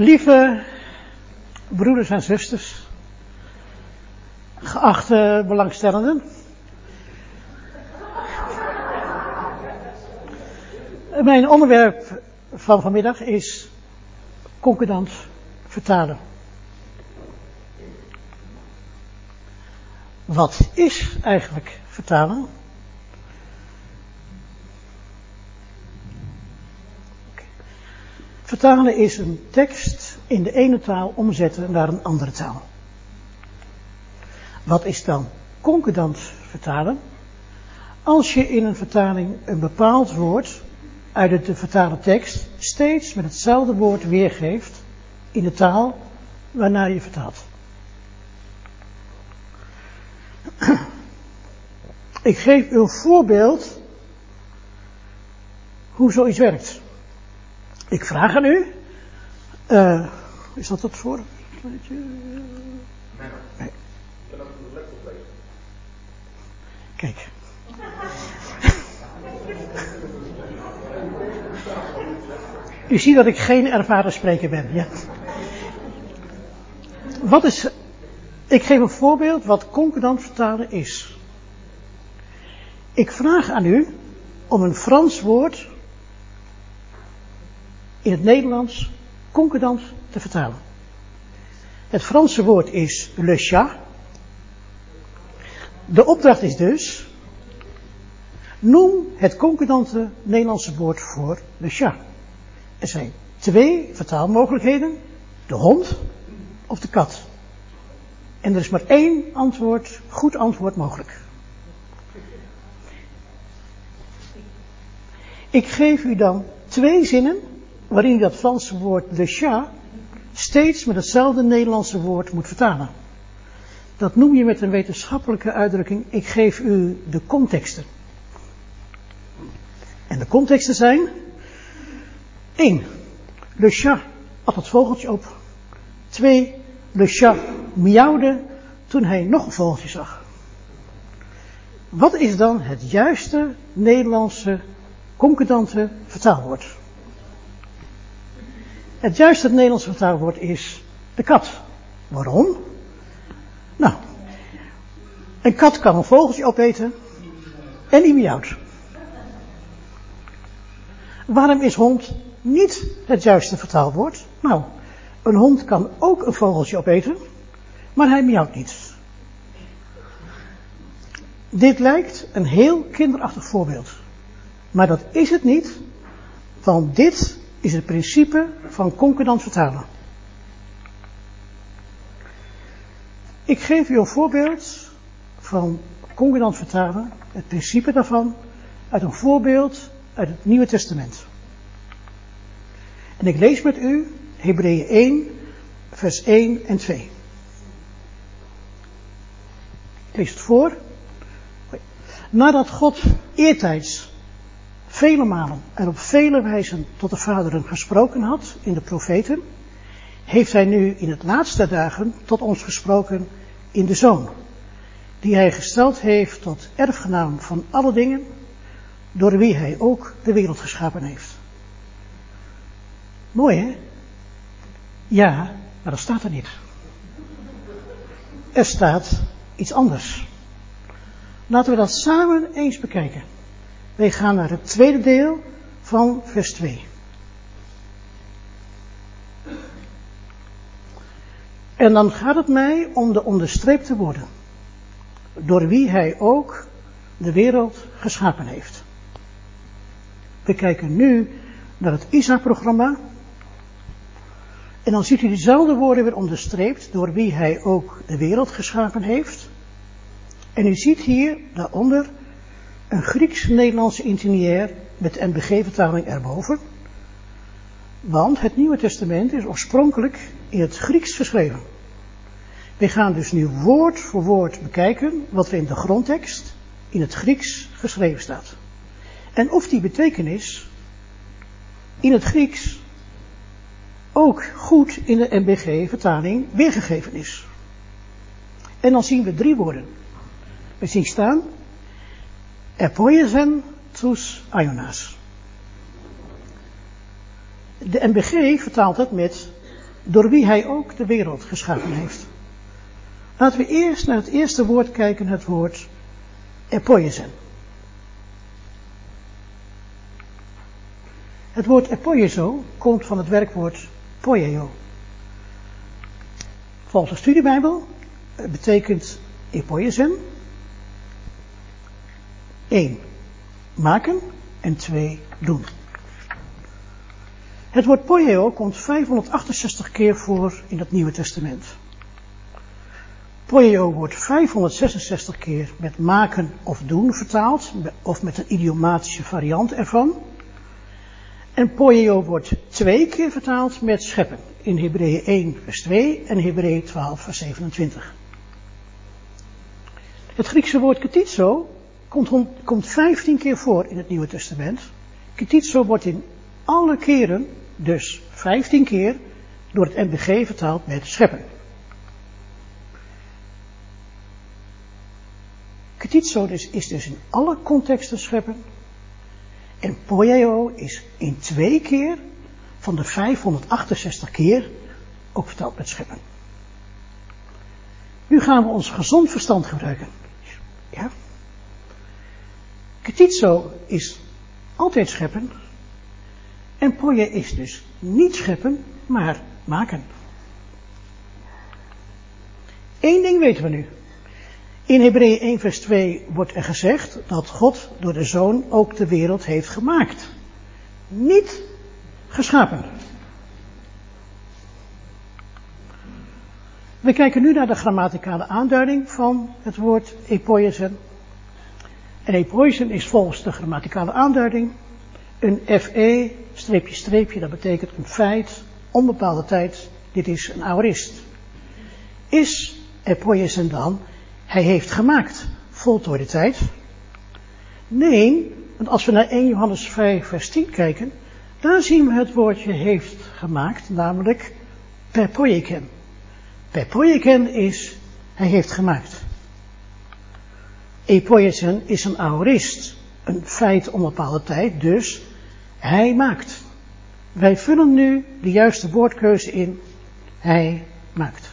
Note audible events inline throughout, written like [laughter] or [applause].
Lieve broeders en zusters, geachte belangstellenden. Mijn onderwerp van vanmiddag is concordant vertalen. Wat is eigenlijk vertalen? Vertalen is een tekst in de ene taal omzetten naar een andere taal. Wat is dan concordant vertalen? Als je in een vertaling een bepaald woord uit de vertaalde tekst steeds met hetzelfde woord weergeeft in de taal waarnaar je vertaalt. Ik geef u een voorbeeld hoe zoiets werkt. Ik vraag aan u. Uh, is dat het voor? Nee. Kijk. U ziet dat ik geen ervaren spreker ben. Ja. Wat is. Ik geef een voorbeeld wat concordant vertalen is. Ik vraag aan u om een Frans woord in het Nederlands concordant te vertalen. Het Franse woord is le chat. De opdracht is dus, noem het concordante Nederlandse woord voor le chat. Er zijn twee vertaalmogelijkheden, de hond of de kat. En er is maar één antwoord, goed antwoord mogelijk. Ik geef u dan twee zinnen waarin dat Franse woord de chat steeds met hetzelfde Nederlandse woord moet vertalen. Dat noem je met een wetenschappelijke uitdrukking, ik geef u de contexten. En de contexten zijn 1. Le chat at het vogeltje op. 2. Le chat miauwde toen hij nog een vogeltje zag. Wat is dan het juiste Nederlandse concordante vertaalwoord? Het juiste Nederlandse vertaalwoord is de kat. Waarom? Nou, een kat kan een vogeltje opeten en die miauwt. Waarom is hond niet het juiste vertaalwoord? Nou, een hond kan ook een vogeltje opeten, maar hij miauwt niet. Dit lijkt een heel kinderachtig voorbeeld. Maar dat is het niet, want dit is het principe van concordant vertalen. Ik geef u een voorbeeld van concordant vertalen, het principe daarvan, uit een voorbeeld uit het Nieuwe Testament. En ik lees met u Hebreeën 1, vers 1 en 2. Ik lees het voor. Nadat God eertijds vele malen en op vele wijzen tot de vaderen gesproken had in de profeten, heeft hij nu in het laatste dagen tot ons gesproken in de Zoon, die hij gesteld heeft tot erfgenaam van alle dingen, door wie hij ook de wereld geschapen heeft. Mooi hè? Ja, maar dat staat er niet. Er staat iets anders. Laten we dat samen eens bekijken. Wij gaan naar het tweede deel van vers 2. En dan gaat het mij om de onderstreepte woorden. Door wie hij ook de wereld geschapen heeft. We kijken nu naar het ISA-programma. En dan ziet u diezelfde woorden weer onderstreept. Door wie hij ook de wereld geschapen heeft. En u ziet hier daaronder een Grieks-Nederlandse interlineair met NBG-vertaling erboven. Want het Nieuwe Testament is oorspronkelijk in het Grieks geschreven. We gaan dus nu woord voor woord bekijken wat er in de grondtekst in het Grieks geschreven staat. En of die betekenis in het Grieks ook goed in de NBG-vertaling weergegeven is. En dan zien we drie woorden. We zien staan Epoiesen tous ionas. De MBG vertaalt het met door wie hij ook de wereld geschapen heeft. Laten we eerst naar het eerste woord kijken, het woord epoiesen. Het woord epoieso komt van het werkwoord poieo. Volgens de studiebijbel betekent epoiesen 1. Maken en 2. Doen. Het woord poieo komt 568 keer voor in het Nieuwe Testament. Poieo wordt 566 keer met maken of doen vertaald, of met een idiomatische variant ervan. En poieo wordt twee keer vertaald met scheppen, in Hebreeën 1 vers 2 en Hebreeën 12 vers 27. Het Griekse woord ketizo komt, komt 15 keer voor in het Nieuwe Testament. Ketizo wordt in alle keren, dus 15 keer, door het NBG vertaald met scheppen. Ketizo is, is dus in alle contexten scheppen. En poieo is in twee keer van de 568 keer ook vertaald met scheppen. Nu gaan we ons gezond verstand gebruiken. Ja? Ketizo is altijd scheppen. En poie is dus niet scheppen, maar maken. Eén ding weten we nu. In Hebreeën 1 vers 2 wordt er gezegd dat God door de Zoon ook de wereld heeft gemaakt. Niet geschapen. We kijken nu naar de grammaticale aanduiding van het woord epoiesen. En epoiesen is volgens de grammaticale aanduiding een FE, streepje, streepje, dat betekent een feit, onbepaalde tijd, dit is een aorist. Is epoiesen dan hij heeft gemaakt. Voltooide tijd. Nee, want als we naar 1 Johannes 5 vers 10 kijken, daar zien we het woordje heeft gemaakt, namelijk per projeken. Per projeken is hij heeft gemaakt. Epoiesen is een aorist, een feit om bepaalde tijd, dus hij maakt. Wij vullen nu de juiste woordkeuze in, hij maakt.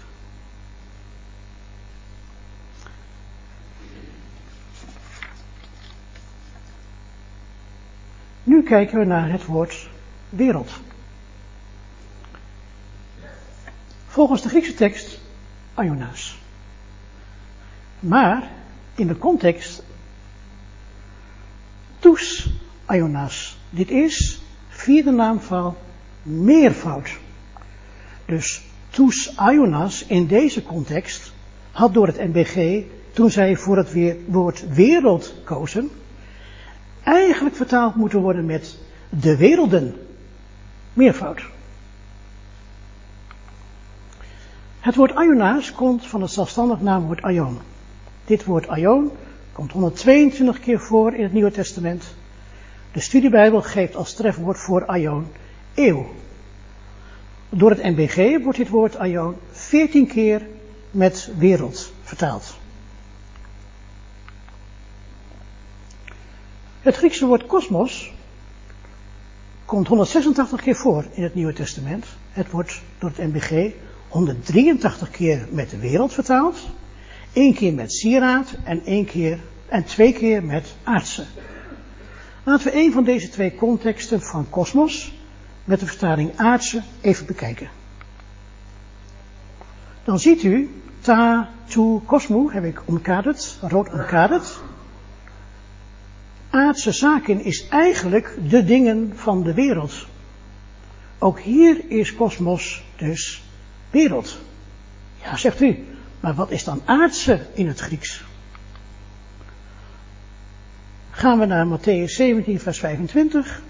Nu kijken we naar het woord wereld. Volgens de Griekse tekst Ionas. Maar in de context tous Ionas. Dit is vierde naamval meervoud. Dus tous Ionas in deze context had door het NBG, toen zij voor het woord wereld kozen, eigenlijk vertaald moeten worden met de werelden. Meervoud. Het woord Ionaas komt van het zelfstandig naamwoord Aion. Dit woord Aion komt 122 keer voor in het Nieuwe Testament. De studiebijbel geeft als trefwoord voor Aion eeuw. Door het NBG wordt dit woord Aion 14 keer met wereld vertaald. Het Griekse woord kosmos komt 186 keer voor in het Nieuwe Testament. Het wordt door het NBG 183 keer met de wereld vertaald, één keer met sieraad en, één keer, en twee keer met aardse. Laten we een van deze twee contexten van kosmos met de vertaling aardse even bekijken. Dan ziet u ta, tu, kosmo heb ik omkaderd, rood omkaderd aardse zaken is eigenlijk de dingen van de wereld. Ook hier is kosmos dus wereld. Ja, zegt u, maar wat is dan aardse in het Grieks? Gaan we naar Matthäus 17, vers 25.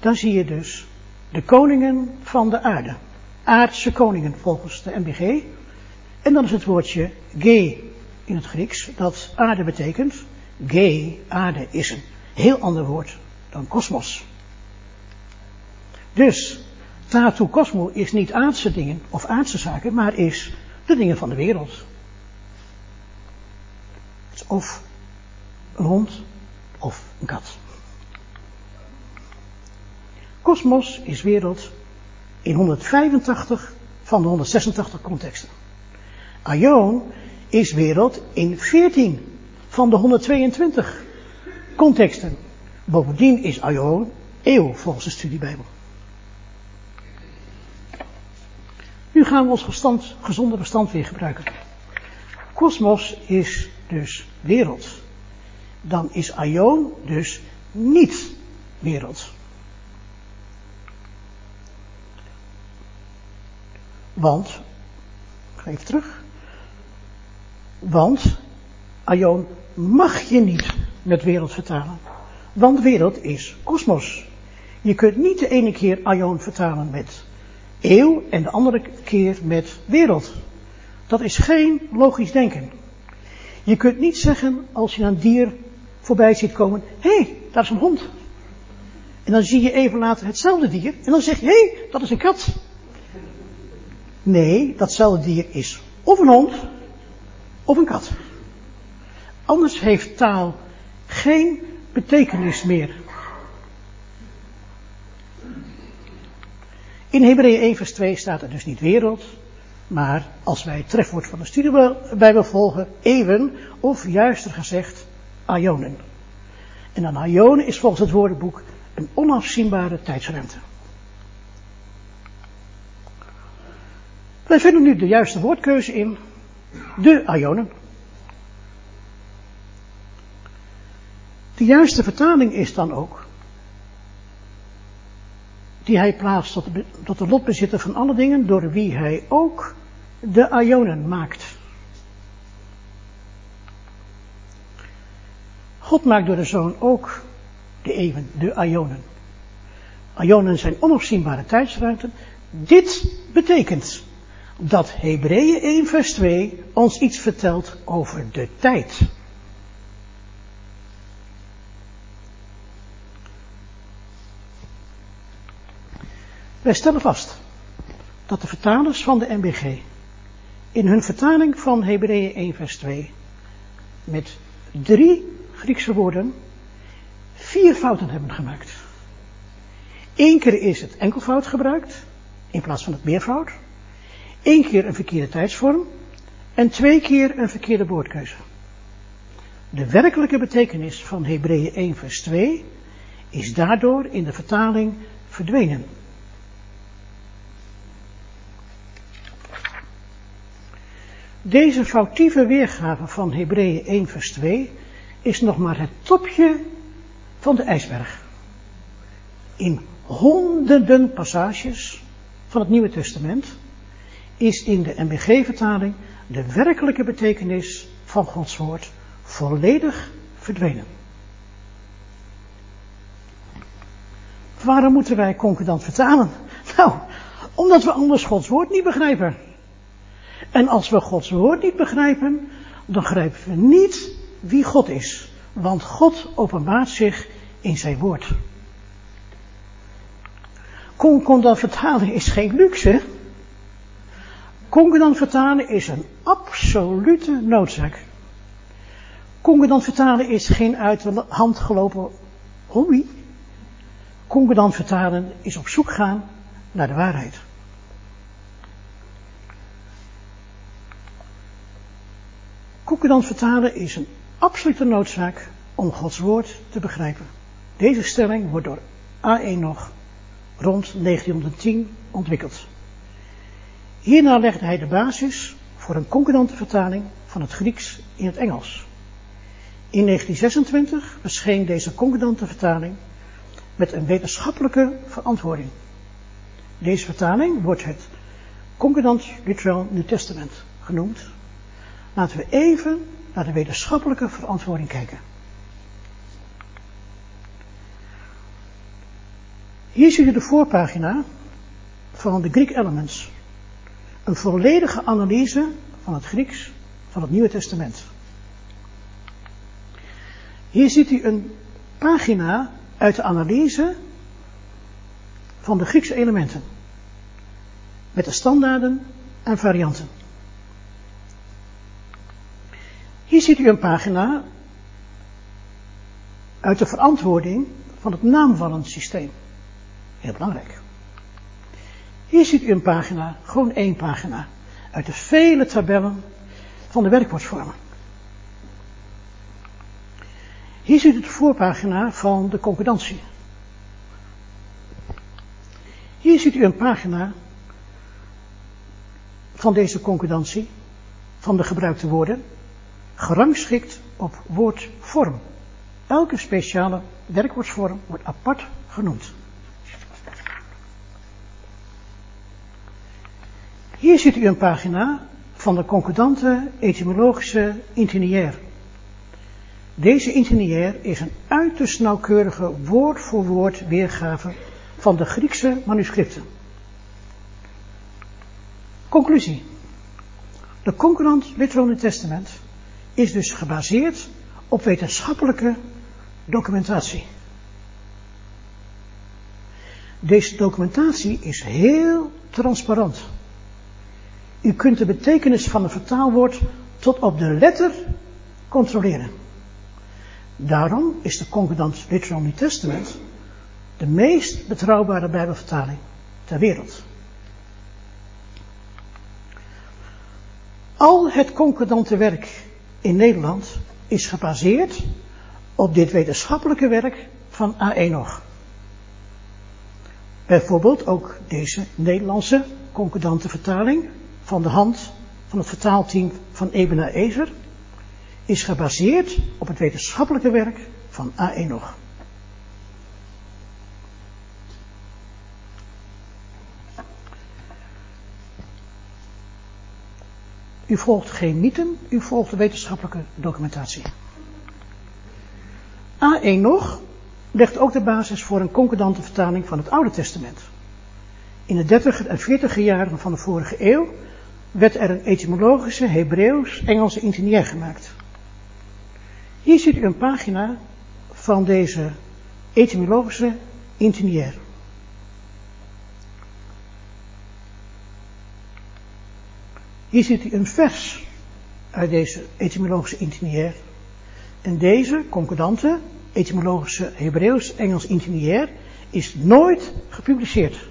Dan zie je dus de koningen van de aarde. Aardse koningen volgens de MBG. En dan is het woordje ge in het Grieks, dat aarde betekent. Ge, aarde, is een heel ander woord dan kosmos. Dus, tatu kosmo is niet aardse dingen of aardse zaken, maar is de dingen van de wereld. Of een hond of een kat. Kosmos is wereld in 185 van de 186 contexten. Aion is wereld in 14 van de 122 contexten. Bovendien is Aion eeuw volgens de studiebijbel. Gaan we ons gezonde verstand weer gebruiken. Kosmos is dus wereld. Dan is Aion dus niet wereld. Want, ik ga even terug. Want Aion mag je niet met wereld vertalen. Want wereld is kosmos. Je kunt niet de ene keer Aion vertalen met eeuw en de andere keer met wereld. Dat is geen logisch denken. Je kunt niet zeggen als je een dier voorbij ziet komen, hé, hey, daar is een hond. En dan zie je even later hetzelfde dier en dan zeg je, hé, hey, dat is een kat. Nee, datzelfde dier is of een hond of een kat. Anders heeft taal geen betekenis meer. In Hebreeën 1 vers 2 staat er dus niet wereld, maar als wij het trefwoord van de studiebijbel volgen, even, of juister gezegd, aionen. En dan aionen is volgens het woordenboek een onafzienbare tijdsruimte. Wij vinden nu de juiste woordkeuze in de aionen. De juiste vertaling is dan ook die hij plaatst tot de, tot de lotbezitter van alle dingen, door wie hij ook de aionen maakt. God maakt door de Zoon ook de eeuwen, de aionen. Aionen zijn onafzienbare tijdsruimten. Dit betekent dat Hebreeën 1 vers 2 ons iets vertelt over de tijd. Wij stellen vast dat de vertalers van de MBG in hun vertaling van Hebreeën 1 vers 2 met drie Griekse woorden vier fouten hebben gemaakt. Eén keer is het enkelvoud gebruikt in plaats van het meervoud. Eén keer een verkeerde tijdsvorm en twee keer een verkeerde woordkeuze. De werkelijke betekenis van Hebreeën 1 vers 2 is daardoor in de vertaling verdwenen. Deze foutieve weergave van Hebreeën 1 vers 2 is nog maar het topje van de ijsberg. In honderden passages van het Nieuwe Testament is in de MBG-vertaling de werkelijke betekenis van Gods woord volledig verdwenen. Waarom moeten wij concordant vertalen? Nou, omdat we anders Gods woord niet begrijpen. En als we Gods woord niet begrijpen, dan begrijpen we niet wie God is. Want God openbaart zich in zijn woord. Concordant vertalen is geen luxe. Concordant vertalen is een absolute noodzaak. Concordant vertalen is geen uit de hand gelopen hobby. Concordant vertalen is op zoek gaan naar de waarheid. Concordant vertalen is een absolute noodzaak om Gods woord te begrijpen. Deze stelling wordt door A1 nog rond 1910 ontwikkeld. Hierna legde hij de basis voor een concordante vertaling van het Grieks in het Engels. In 1926 verscheen deze concordante vertaling met een wetenschappelijke verantwoording. Deze vertaling wordt het Concordant Literal New Testament genoemd. Laten we even naar de wetenschappelijke verantwoording kijken. Hier zie je de voorpagina van de Greek Elements. Een volledige analyse van het Grieks van het Nieuwe Testament. Hier ziet u een pagina uit de analyse van de Griekse elementen. Met de standaarden en varianten. Hier ziet u een pagina uit de verantwoording van het naamvallensysteem. Heel belangrijk. Hier ziet u een pagina, gewoon één pagina, uit de vele tabellen van de werkwoordsvormen. Hier ziet u de voorpagina van de concordantie. Hier ziet u een pagina van deze concordantie, van de gebruikte woorden, gerangschikt op woordvorm. Elke speciale werkwoordsvorm wordt apart genoemd. Hier ziet u een pagina van de concordante etymologische intiniair. Deze intiniair is een uiterst nauwkeurige woord voor woord weergave van de Griekse manuscripten. Conclusie. De concurrent Literal Testament is dus gebaseerd op wetenschappelijke documentatie. Deze documentatie is heel transparant. U kunt de betekenis van een vertaalwoord tot op de letter controleren. Daarom is de Concordant Literal New Testament de meest betrouwbare Bijbelvertaling ter wereld. Al het concordante werk in Nederland is gebaseerd op dit wetenschappelijke werk van A Enoch. Bijvoorbeeld ook deze Nederlandse concordante vertaling van de hand van het vertaalteam van Ebena Ezer is gebaseerd op het wetenschappelijke werk van A Enoch. U volgt geen mythen, u volgt de wetenschappelijke documentatie. A. Enoch legt ook de basis voor een concordante vertaling van het Oude Testament. In de 30 en 40 jaren van de vorige eeuw werd er een etymologische Hebreeuws-Engelse intiniair gemaakt. Hier ziet u een pagina van deze etymologische intiniair. Hier ziet u een vers uit deze etymologische intiniair. En deze concordante etymologische Hebreeuws-Engels intiniair is nooit gepubliceerd.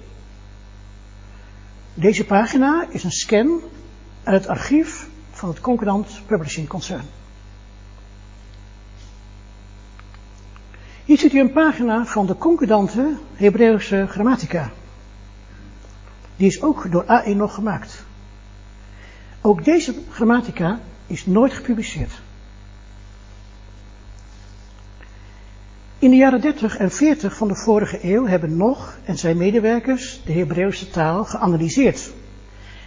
Deze pagina is een scan uit het archief van het Concordant Publishing Concern. Hier ziet u een pagina van de concordante Hebreeuwse grammatica. Die is ook door AE nog gemaakt. Ook deze grammatica is nooit gepubliceerd. In de jaren 30 en 40 van de vorige eeuw hebben Nog en zijn medewerkers de Hebreeuwse taal geanalyseerd.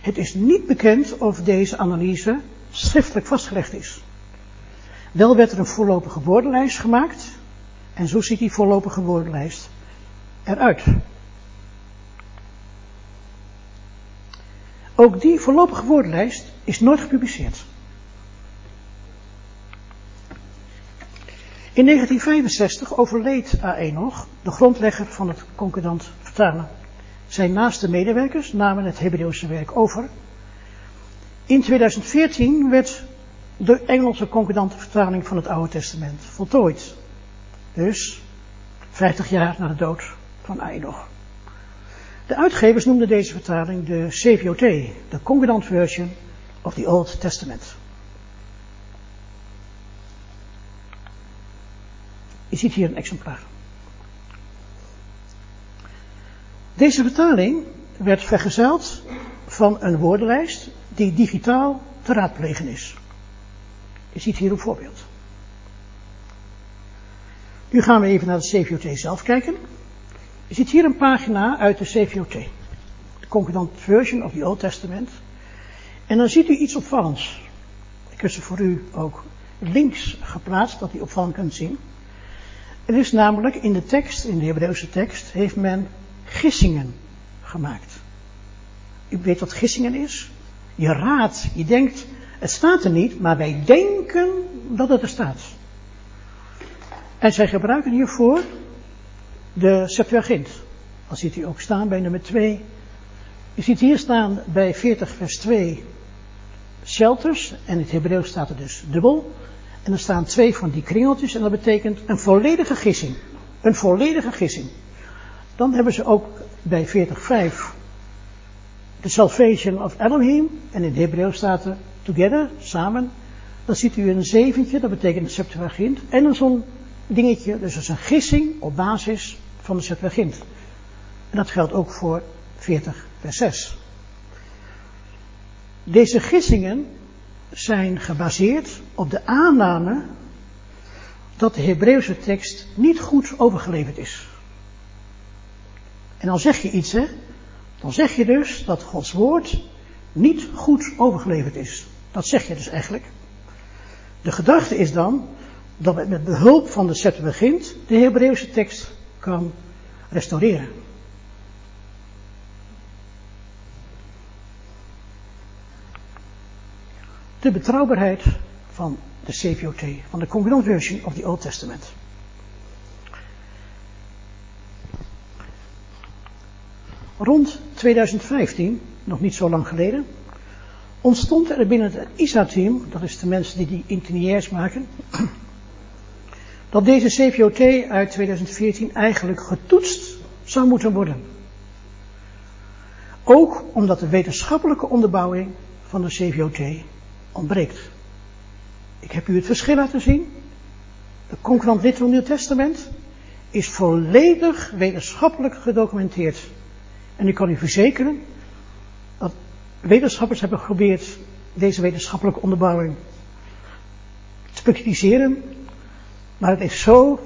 Het is niet bekend of deze analyse schriftelijk vastgelegd is. Wel werd er een voorlopige woordenlijst gemaakt en zo ziet die voorlopige woordenlijst eruit. Ook die voorlopige woordenlijst is nooit gepubliceerd. In 1965 overleed A.E. nog, de grondlegger van het concordant vertalen. Zijn naaste medewerkers namen het Hebreeuwse werk over. In 2014 werd de Engelse concordante vertaling van het Oude Testament voltooid. Dus 50 jaar na de dood van Enoch. De uitgevers noemden deze vertaling de CVOT, de Concordant Version of the Old Testament. Je ziet hier een exemplaar. Deze vertaling werd vergezeld van een woordenlijst die digitaal te raadplegen is. Je ziet hier een voorbeeld. Nu gaan we even naar de CVOT zelf kijken. Je ziet hier een pagina uit de CVOT. De Concordant Version of the Old Testament. En dan ziet u iets opvallends. Ik heb ze voor u ook links geplaatst, dat u opvallend kunt zien. Het is namelijk in de tekst, in de Hebreeuwse tekst, heeft men gissingen gemaakt. U weet wat gissingen is? Je raadt, je denkt, het staat er niet, maar wij denken dat het er staat. En zij gebruiken hiervoor de Septuagint. Dat ziet u ook staan bij nummer 2. U ziet hier staan bij 40 vers 2 shelters. En in het Hebreeuws staat er dus dubbel. En er staan twee van die kringeltjes en dat betekent een volledige gissing. Een volledige gissing. Dan hebben ze ook bij 40.5 the salvation of Elohim, en in het Hebreeuws staat er together, samen, dan ziet u een zeventje, dat betekent de Septuagint, en dan zo'n dingetje, dus dat is een gissing op basis van de Septuagint. En dat geldt ook voor 40 vers 6. Deze gissingen zijn gebaseerd op de aanname dat de Hebreeuwse tekst niet goed overgeleverd is. En dan zeg je iets, hè? Dan zeg je dus dat Gods woord niet goed overgeleverd is. Dat zeg je dus eigenlijk. De gedachte is dan dat men met behulp van de Septuagint de Hebreeuwse tekst kan restaureren. De betrouwbaarheid van de CVOT, van de Concordant Version of the Old Testament. Rond 2015, nog niet zo lang geleden, ontstond er binnen het ISA-team, dat is de mensen die die interniairs maken, dat deze CVOT uit 2014 eigenlijk getoetst zou moeten worden. Ook omdat de wetenschappelijke onderbouwing van de CVOT ontbreekt. Ik heb u het verschil laten zien. De concurrent Literal Nieuw Testament is volledig wetenschappelijk gedocumenteerd. En ik kan u verzekeren dat wetenschappers hebben geprobeerd deze wetenschappelijke onderbouwing te bekritiseren, maar het is zo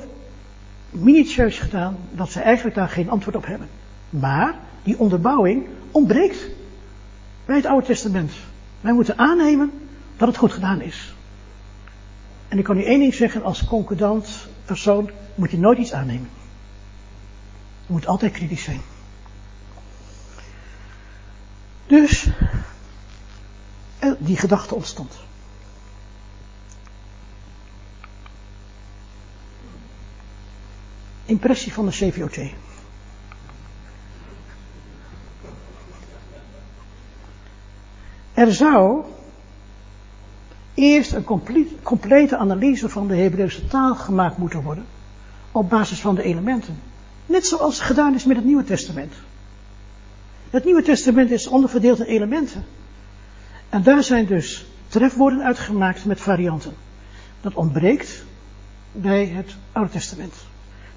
minutieus gedaan dat ze eigenlijk daar geen antwoord op hebben. Maar die onderbouwing ontbreekt bij het Oude Testament. Wij moeten aannemen dat het goed gedaan is. En ik kan u één ding zeggen, als concordant persoon moet je nooit iets aannemen. Je moet altijd kritisch zijn. Dus, eh, die gedachte ontstond. Impressie van de CVOT. Er zou eerst een complete analyse van de Hebreeuwse taal gemaakt moeten worden op basis van de elementen. Net zoals gedaan is met het Nieuwe Testament. Het Nieuwe Testament is onderverdeeld in elementen. En daar zijn dus trefwoorden uitgemaakt met varianten. Dat ontbreekt bij het Oude Testament.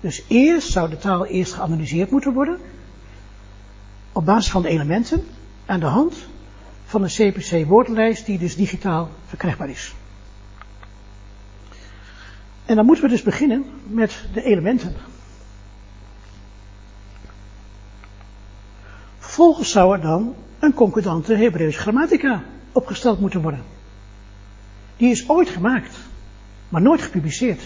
Dus eerst zou de taal eerst geanalyseerd moeten worden. Op basis van de elementen. Aan de hand van een CPC woordenlijst die dus digitaal verkrijgbaar is. En dan moeten we dus beginnen met de elementen. Vervolgens zou er dan een concordante Hebreeuwse grammatica opgesteld moeten worden. Die is ooit gemaakt, maar nooit gepubliceerd.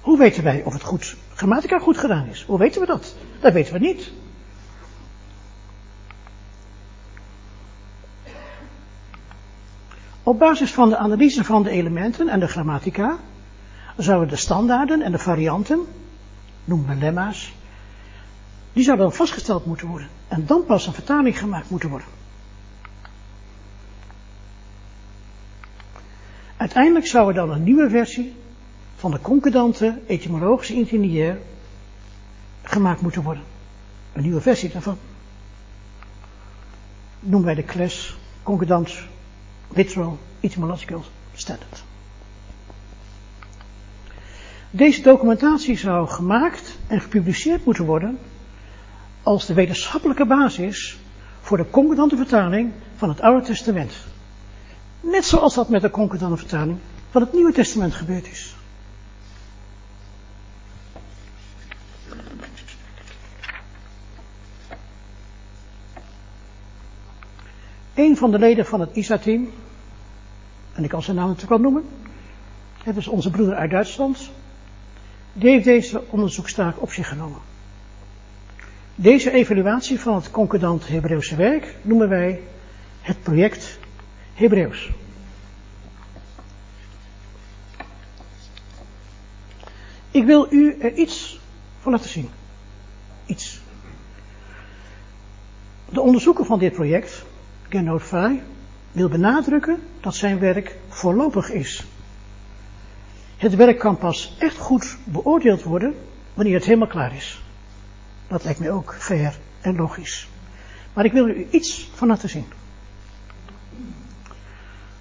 Hoe weten wij of het goed, grammatica goed gedaan is? Hoe weten we dat? Dat weten we niet. Op basis van de analyse van de elementen en de grammatica zouden de standaarden en de varianten, noemen we lemma's, die zouden dan vastgesteld moeten worden. En dan pas een vertaling gemaakt moeten worden. Uiteindelijk zou er dan een nieuwe versie van de concordante etymologische ingenieur gemaakt moeten worden. Een nieuwe versie daarvan. Noemen wij de class concordant literal etymological standard. Deze documentatie zou gemaakt en gepubliceerd moeten worden als de wetenschappelijke basis voor de concordante vertaling van het Oude Testament. Net zoals dat met de concordante vertaling van het Nieuwe Testament gebeurd is. Een van de leden van het ISA-team, en ik kan zijn naam natuurlijk wel noemen, het is onze broeder uit Duitsland, die heeft deze onderzoekstaak op zich genomen. Deze evaluatie van het concordant Hebreeuwse werk noemen wij het project Hebreeuws. Ik wil u er iets van laten zien. Iets. De onderzoeker van dit project, Gernot Vrij, wil benadrukken dat zijn werk voorlopig is. Het werk kan pas echt goed beoordeeld worden wanneer het helemaal klaar is. Dat lijkt mij ook fair en logisch. Maar ik wil u iets van laten zien.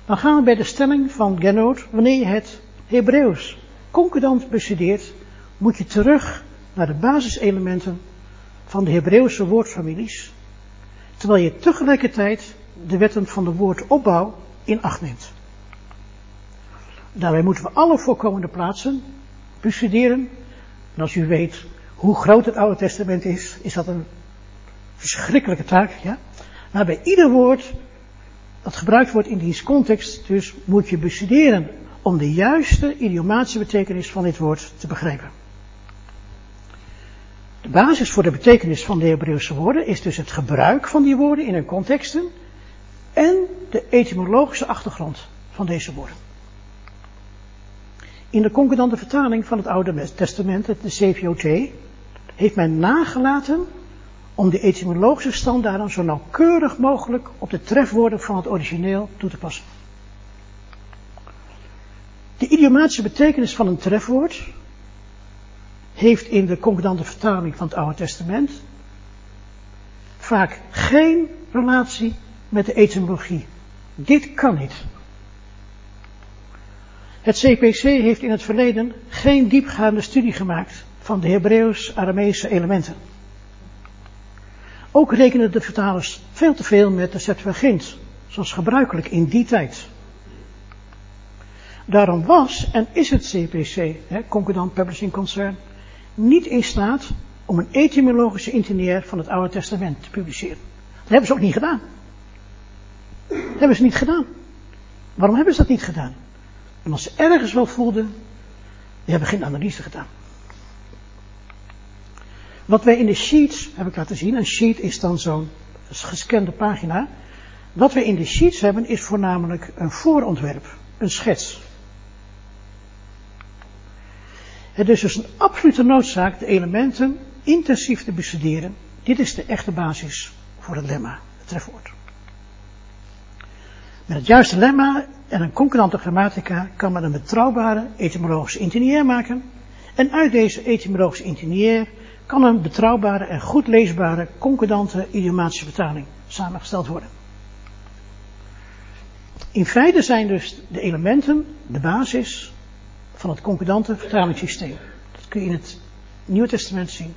Dan gaan we bij de stelling van Genoot, wanneer je het Hebreeuws concordant bestudeert, moet je terug naar de basiselementen van de Hebreeuwse woordfamilies, terwijl je tegelijkertijd de wetten van de woordopbouw in acht neemt. Daarbij moeten we alle voorkomende plaatsen bestuderen. En als u weet hoe groot het Oude Testament is, is dat een verschrikkelijke taak. Ja? Maar bij ieder woord dat gebruikt wordt in die context, dus moet je bestuderen om de juiste idiomatische betekenis van dit woord te begrijpen. De basis voor de betekenis van de Hebreeuwse woorden is dus het gebruik van die woorden in hun contexten en de etymologische achtergrond van deze woorden. In de concordante vertaling van het Oude Testament, de CVOT, heeft men nagelaten om de etymologische standaarden zo nauwkeurig mogelijk op de trefwoorden van het origineel toe te passen. De idiomatische betekenis van een trefwoord heeft in de concordante vertaling van het Oude Testament vaak geen relatie met de etymologie. Dit kan niet. Het CPC heeft in het verleden geen diepgaande studie gemaakt van de Hebreeuws-Aramese elementen. Ook rekenen de vertalers veel te veel met de Septuagint, zoals gebruikelijk in die tijd. Daarom was en is het CPC, Concordant Publishing Concern, niet in staat om een etymologische interneer van het Oude Testament te publiceren. Dat hebben ze ook niet gedaan. Dat hebben ze niet gedaan. Waarom hebben ze dat niet gedaan? Omdat ze ergens wel voelden, die hebben geen analyse gedaan. Wat wij in de sheets, heb ik laten zien, een sheet is dan zo'n gescande pagina. Wat we in de sheets hebben is voornamelijk een voorontwerp, een schets. Het is dus een absolute noodzaak de elementen intensief te bestuderen. Dit is de echte basis voor het lemma, het trefwoord. Met het juiste lemma en een concurrente grammatica kan men een betrouwbare etymologische internier maken. En uit deze etymologische internier kan een betrouwbare en goed leesbare concordante idiomatische vertaling samengesteld worden. In feite zijn dus de elementen de basis van het concordante vertalingssysteem. Dat kun je in het Nieuwe Testament zien.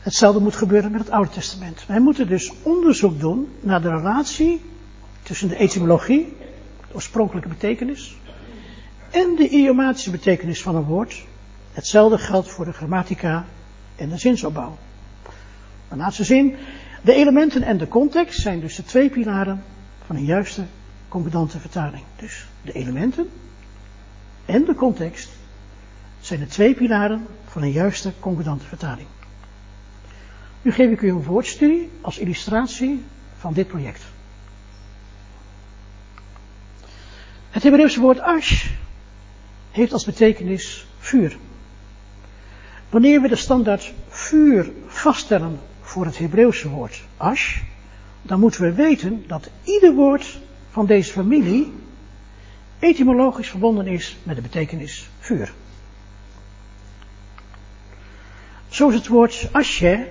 Hetzelfde moet gebeuren met het Oude Testament. Wij moeten dus onderzoek doen naar de relatie tussen de etymologie, de oorspronkelijke betekenis, en de idiomatische betekenis van een woord. Hetzelfde geldt voor de grammatica en de zinsopbouw. De laatste zin. De elementen en de context zijn dus de twee pilaren van een juiste concordante vertaling. Dus de elementen en de context zijn de twee pilaren van een juiste concordante vertaling. Nu geef ik u een woordstudie als illustratie van dit project. Het Hebreeuwse woord ash heeft als betekenis vuur. Wanneer we de standaard vuur vaststellen voor het Hebreeuwse woord ash, dan moeten we weten dat ieder woord van deze familie etymologisch verbonden is met de betekenis vuur. Zo is het woord ashe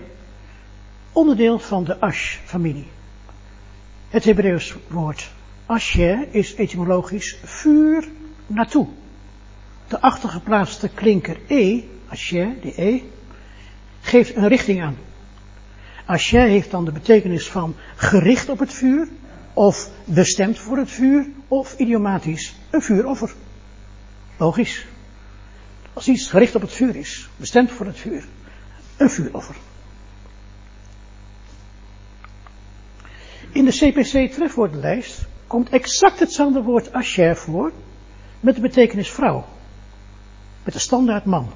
onderdeel van de ash-familie. Het Hebreeuws woord ashe is etymologisch vuur naartoe. De achtergeplaatste klinker e, ashe, de e, geeft een richting aan. Ashe heeft dan de betekenis van gericht op het vuur, of bestemd voor het vuur, of idiomatisch een vuuroffer. Logisch. Als iets gericht op het vuur is, bestemd voor het vuur, een vuuroffer. In de CPC trefwoordenlijst komt exact hetzelfde woord asher voor met de betekenis vrouw. Met de standaard man.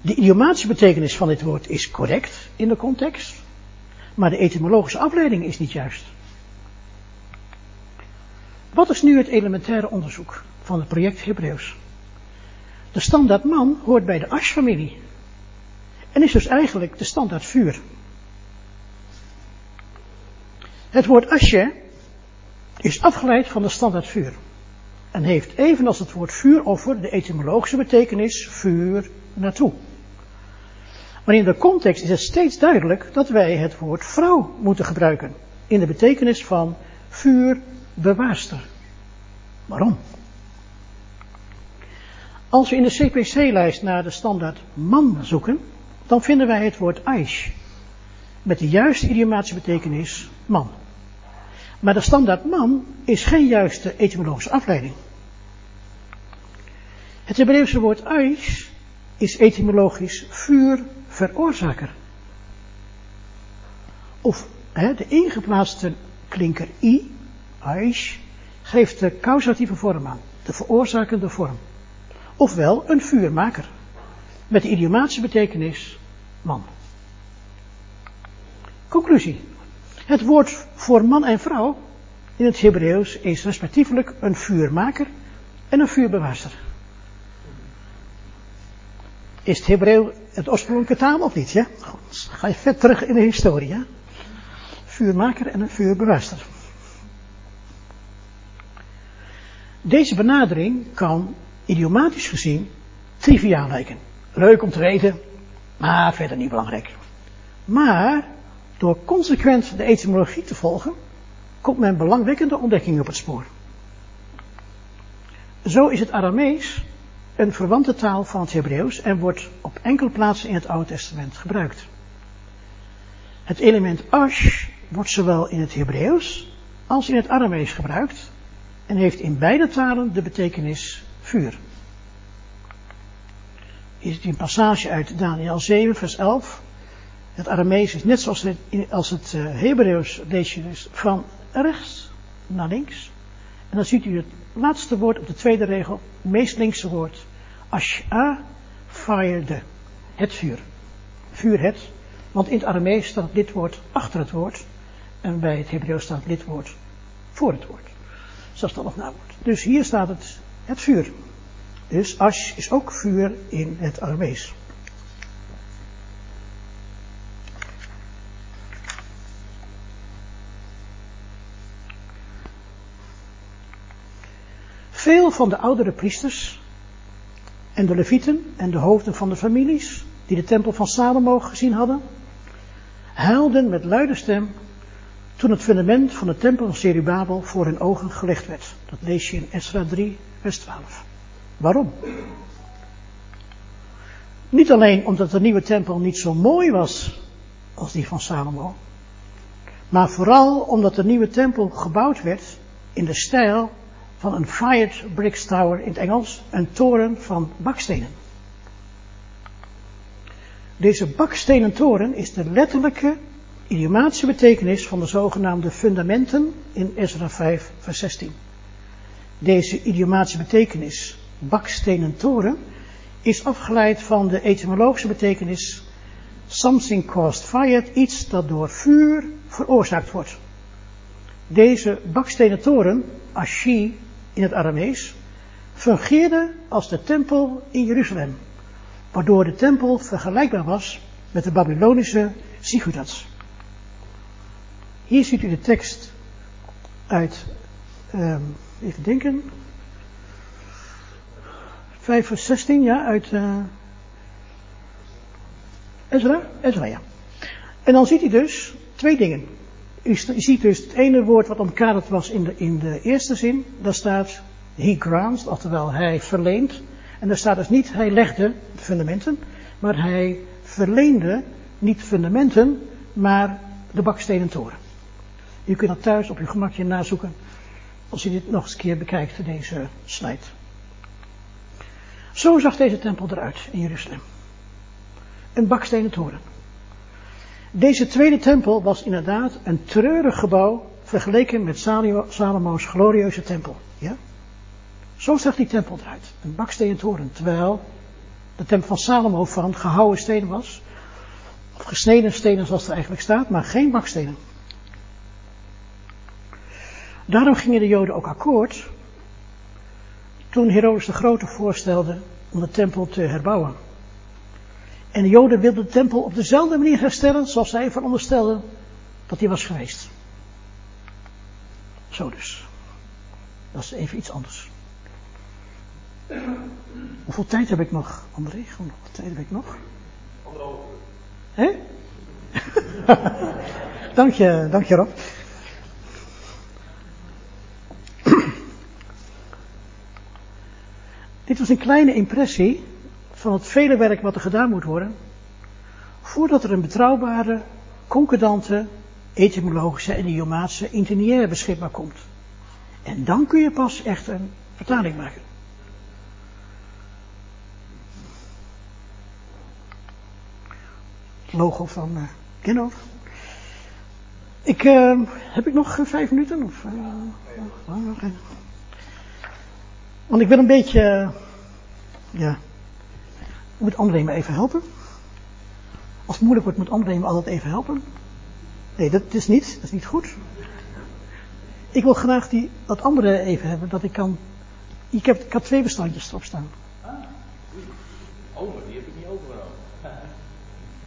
De idiomatische betekenis van dit woord is correct in de context, maar de etymologische afleiding is niet juist. Wat is nu het elementaire onderzoek van het project Hebreeuws? De standaard man hoort bij de Ash-familie en is dus eigenlijk de standaard vuur. Het woord Asher is afgeleid van de standaard vuur en heeft evenals het woord vuuroffer de etymologische betekenis vuur naartoe. Maar in de context is het steeds duidelijk dat wij het woord vrouw moeten gebruiken. In de betekenis van vuurbewaarster. Waarom? Als we in de CPC-lijst naar de standaard man zoeken, dan vinden wij het woord Aish. Met de juiste idiomatische betekenis man. Maar de standaard man is geen juiste etymologische afleiding. Het Hebreeuwse woord Aish is etymologisch vuurveroorzaker. Of hè, de ingeplaatste klinker i, Aish, geeft de causatieve vorm aan, de veroorzakende vorm. Ofwel een vuurmaker, met de idiomatische betekenis man. Conclusie. Het woord voor man en vrouw in het Hebreeuws is respectievelijk een vuurmaker en een vuurbewaarster. Is het Hebreeuws het oorspronkelijke taal of niet? Ja? Goed, ga je vet terug in de historie. Ja? Vuurmaker en een vuurbewaarster. Deze benadering kan idiomatisch gezien triviaal lijken. Leuk om te weten, maar verder niet belangrijk. Maar door consequent de etymologie te volgen, komt men belangwekkende ontdekkingen op het spoor. Zo is het Aramees een verwante taal van het Hebreeuws en wordt op enkele plaatsen in het Oude Testament gebruikt. Het element ash wordt zowel in het Hebreeuws als in het Aramees gebruikt en heeft in beide talen de betekenis vuur. Hier zit een passage uit Daniel 7, vers 11. Het Aramees is net zoals het, als het uh, Hebreeuws lees je dus van rechts naar links. En dan ziet u het laatste woord op de tweede regel, meest linkse woord. Asha, fire de. Het vuur. Vuur het. Want in het Aramees staat dit woord achter het woord. En bij het Hebreeuws staat dit woord voor het woord. Zelfstandig naamwoord. Dus hier staat het, het vuur. Dus ash is ook vuur in het Aramees. Veel van de oudere priesters en de levieten en de hoofden van de families die de tempel van Salomo gezien hadden, huilden met luide stem toen het fundament van de tempel van Zerubabel voor hun ogen gelegd werd. Dat lees je in Esra 3, vers 12. Waarom? Niet alleen omdat de nieuwe tempel niet zo mooi was als die van Salomo, maar vooral omdat de nieuwe tempel gebouwd werd in de stijl van een fired brick tower in het Engels, een toren van bakstenen. Deze bakstenen toren is de letterlijke idiomatische betekenis van de zogenaamde fundamenten in Ezra 5, vers 16. Deze idiomatische betekenis, bakstenen toren, is afgeleid van de etymologische betekenis something caused fired, iets dat door vuur veroorzaakt wordt. Deze bakstenen toren, Ashi in het Aramees, fungeerde als de tempel in Jeruzalem, waardoor de tempel vergelijkbaar was met de Babylonische ziggurats. Hier ziet u de tekst uit, um, even denken, 5 vers 16, ja, uit uh, Ezra, Ezra, ja. En dan ziet hij dus twee dingen. U ziet dus het ene woord wat omkaderd was in de, in de eerste zin, daar staat he grants, oftewel hij verleent. En daar staat dus niet hij legde fundamenten, maar hij verleende niet fundamenten, maar de bakstenen toren. U kunt dat thuis op uw gemakje nazoeken als u dit nog eens een keer bekijkt, deze slide. Zo zag deze tempel eruit in Jeruzalem. Een bakstenen toren. Deze tweede tempel was inderdaad een treurig gebouw vergeleken met Salomo's glorieuze tempel. Ja? Zo zag die tempel eruit. Een bakstenen toren. Terwijl de tempel van Salomo van gehouwen stenen was. Of gesneden stenen zoals er eigenlijk staat, maar geen bakstenen. Daarom gingen de Joden ook akkoord toen Herodes de Grote voorstelde om de tempel te herbouwen. En de Joden wilden de tempel op dezelfde manier herstellen zoals zij veronderstelden dat hij was geweest. Zo dus. Dat is even iets anders. Hoeveel tijd heb ik nog, André? Hoeveel tijd heb ik nog? Hè? [laughs] dank je, dank je Rob. Dit was een kleine impressie van het vele werk wat er gedaan moet worden, voordat er een betrouwbare, concordante, etymologische en idiomatische interniaire beschikbaar komt. En dan kun je pas echt een vertaling maken. Logo van uh. Ik, uh, heb ik nog vijf minuten? Of, uh, want ik wil een beetje, ja, moet André me even helpen? Als het moeilijk wordt, moet André me altijd even helpen. Nee, dat is niet, dat is niet goed. Ik wil graag die, dat andere even hebben, dat ik kan. Ik heb, ik had twee bestandjes erop staan. Ah, oh, maar die heb ik niet overgenomen.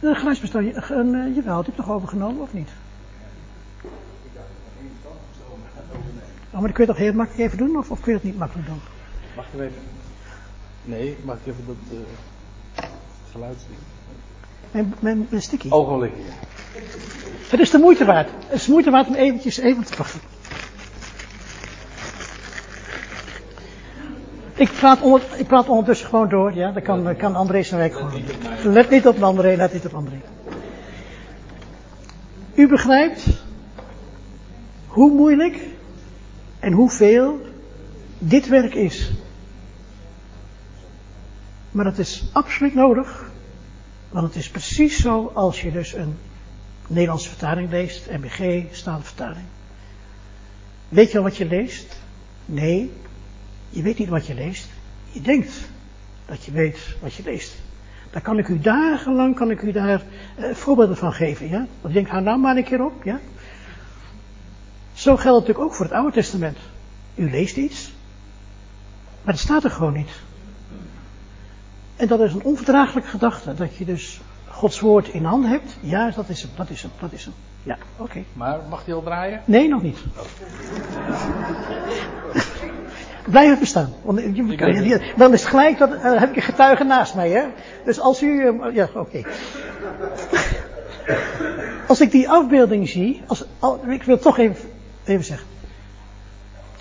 [laughs] Een geluidsbestandje, een, uh, jawel, die heb je toch overgenomen of niet? Ik dacht, één bestand overnemen. Oh, maar dat kun je toch heel makkelijk even doen, of, of kun je dat niet makkelijk doen? Mag ik even? Nee, mag ik even dat uh, geluid zien? Mijn, mijn, mijn sticky. Ogenblik. Het is de moeite waard. Het is de moeite waard om eventjes even te wachten. Ik praat, onder, ik praat ondertussen gewoon door, ja. Dan kan, kan André zijn werk gewoon doen. Let niet op André, let niet op André. U begrijpt hoe moeilijk en hoeveel dit werk is. Maar het is absoluut nodig. Want het is precies zo als je dus een Nederlandse vertaling leest, MBG, vertaling. Weet je al wat je leest? Nee, je weet niet wat je leest. Je denkt dat je weet wat je leest. Daar kan ik u dagenlang kan ik u daar eh, voorbeelden van geven. Ja? Want je denkt, nou maar een keer op. Ja? Zo geldt het natuurlijk ook voor het Oude Testament. U leest iets, maar het staat er gewoon niet. En dat is een onverdraaglijke gedachte, dat je dus Gods woord in handen hebt. Ja, dat is hem, dat is hem, dat is hem. Ja, oké. Maar mag hij al draaien? Nee, nog niet. Blijf het bestaan. Want dan is het gelijk, dat, uh, heb ik een getuige naast mij. Hè? Dus als u... Uh, ja, oké. als ik die afbeelding zie... Als, al, ik wil toch even, even zeggen.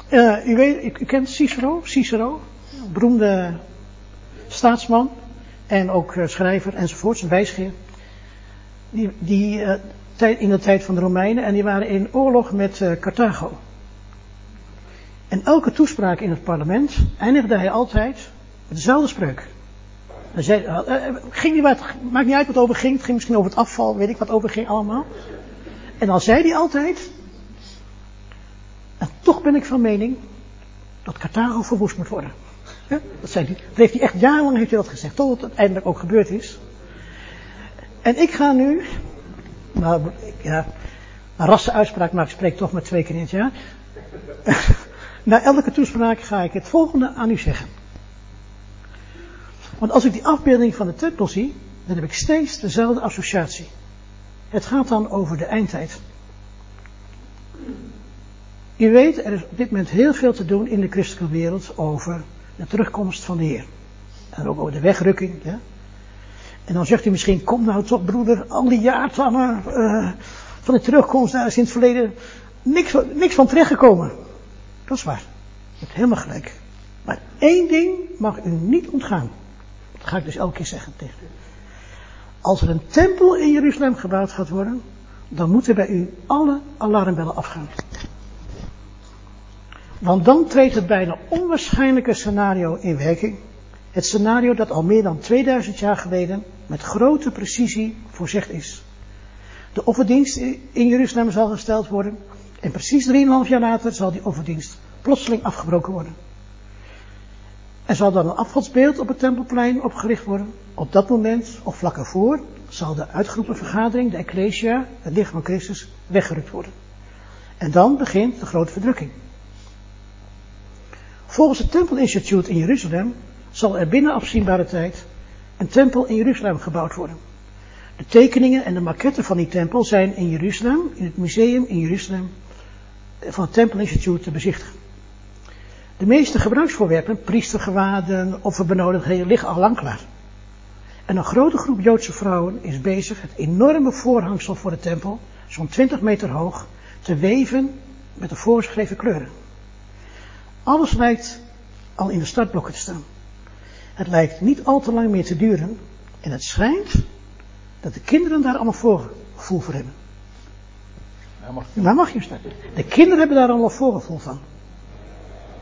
Uh, u, weet, u, kent Cicero, Cicero, beroemde staatsman en ook schrijver enzovoort, een wijsgeer. Die, die in de tijd van de Romeinen en die waren in oorlog met Carthago. En elke toespraak in het parlement eindigde hij altijd met dezelfde spreuk. Hij zei, ging niet wat, maakt niet uit wat over ging, het ging misschien over het afval, weet ik wat over ging allemaal. En dan zei hij altijd, en toch ben ik van mening dat Carthago verwoest moet worden. Dat, zei hij, heeft hij echt jarenlang heeft hij dat gezegd, tot het uiteindelijk ook gebeurd is. En ik ga nu, nou ja, een rassenuitspraak maar ik spreek toch met twee keer in het jaar. [laughs] Na elke toespraak ga ik het volgende aan u zeggen. Want als ik die afbeelding van de tempel zie, dan heb ik steeds dezelfde associatie. Het gaat dan over de eindtijd. U weet, er is op dit moment heel veel te doen in de christelijke wereld over de terugkomst van de Heer. En ook over de wegrukking. Ja? En dan zegt u misschien, kom nou toch broeder, al die jaartallen uh, van de terugkomst, daar is in het verleden niks, niks van terechtgekomen. Dat is waar. Je hebt helemaal gelijk. Maar één ding mag u niet ontgaan. Dat ga ik dus elke keer zeggen tegen u. Als er een tempel in Jeruzalem gebouwd gaat worden, dan moeten bij u alle alarmbellen afgaan. Want dan treedt het bijna onwaarschijnlijke scenario in werking. Het scenario dat al meer dan 2000 jaar geleden met grote precisie voorzegd is. De offerdienst in Jeruzalem zal gesteld worden en precies 3,5 jaar later zal die offerdienst plotseling afgebroken worden. Er zal dan een afgodsbeeld op het tempelplein opgericht worden. Op dat moment, of vlak ervoor, zal de uitgeroepen vergadering, de Ecclesia, het lichaam van Christus, weggerukt worden. En dan begint de grote verdrukking. Volgens het Tempelinstituut in Jeruzalem zal er binnen afzienbare tijd een tempel in Jeruzalem gebouwd worden. De tekeningen en de maquetten van die tempel zijn in Jeruzalem, in het museum in Jeruzalem, van het Tempelinstituut te bezichtigen. De meeste gebruiksvoorwerpen, priestergewaden, offerbenodigdheden, liggen al lang klaar. En een grote groep Joodse vrouwen is bezig het enorme voorhangsel voor de tempel, zo'n 20 meter hoog, te weven met de voorgeschreven kleuren. Alles lijkt al in de startblokken te staan. Het lijkt niet al te lang meer te duren en het schijnt dat de kinderen daar allemaal voorgevoel voor hebben. Ja, mag ik- Daar mag je starten. De kinderen hebben daar allemaal voorgevoel van.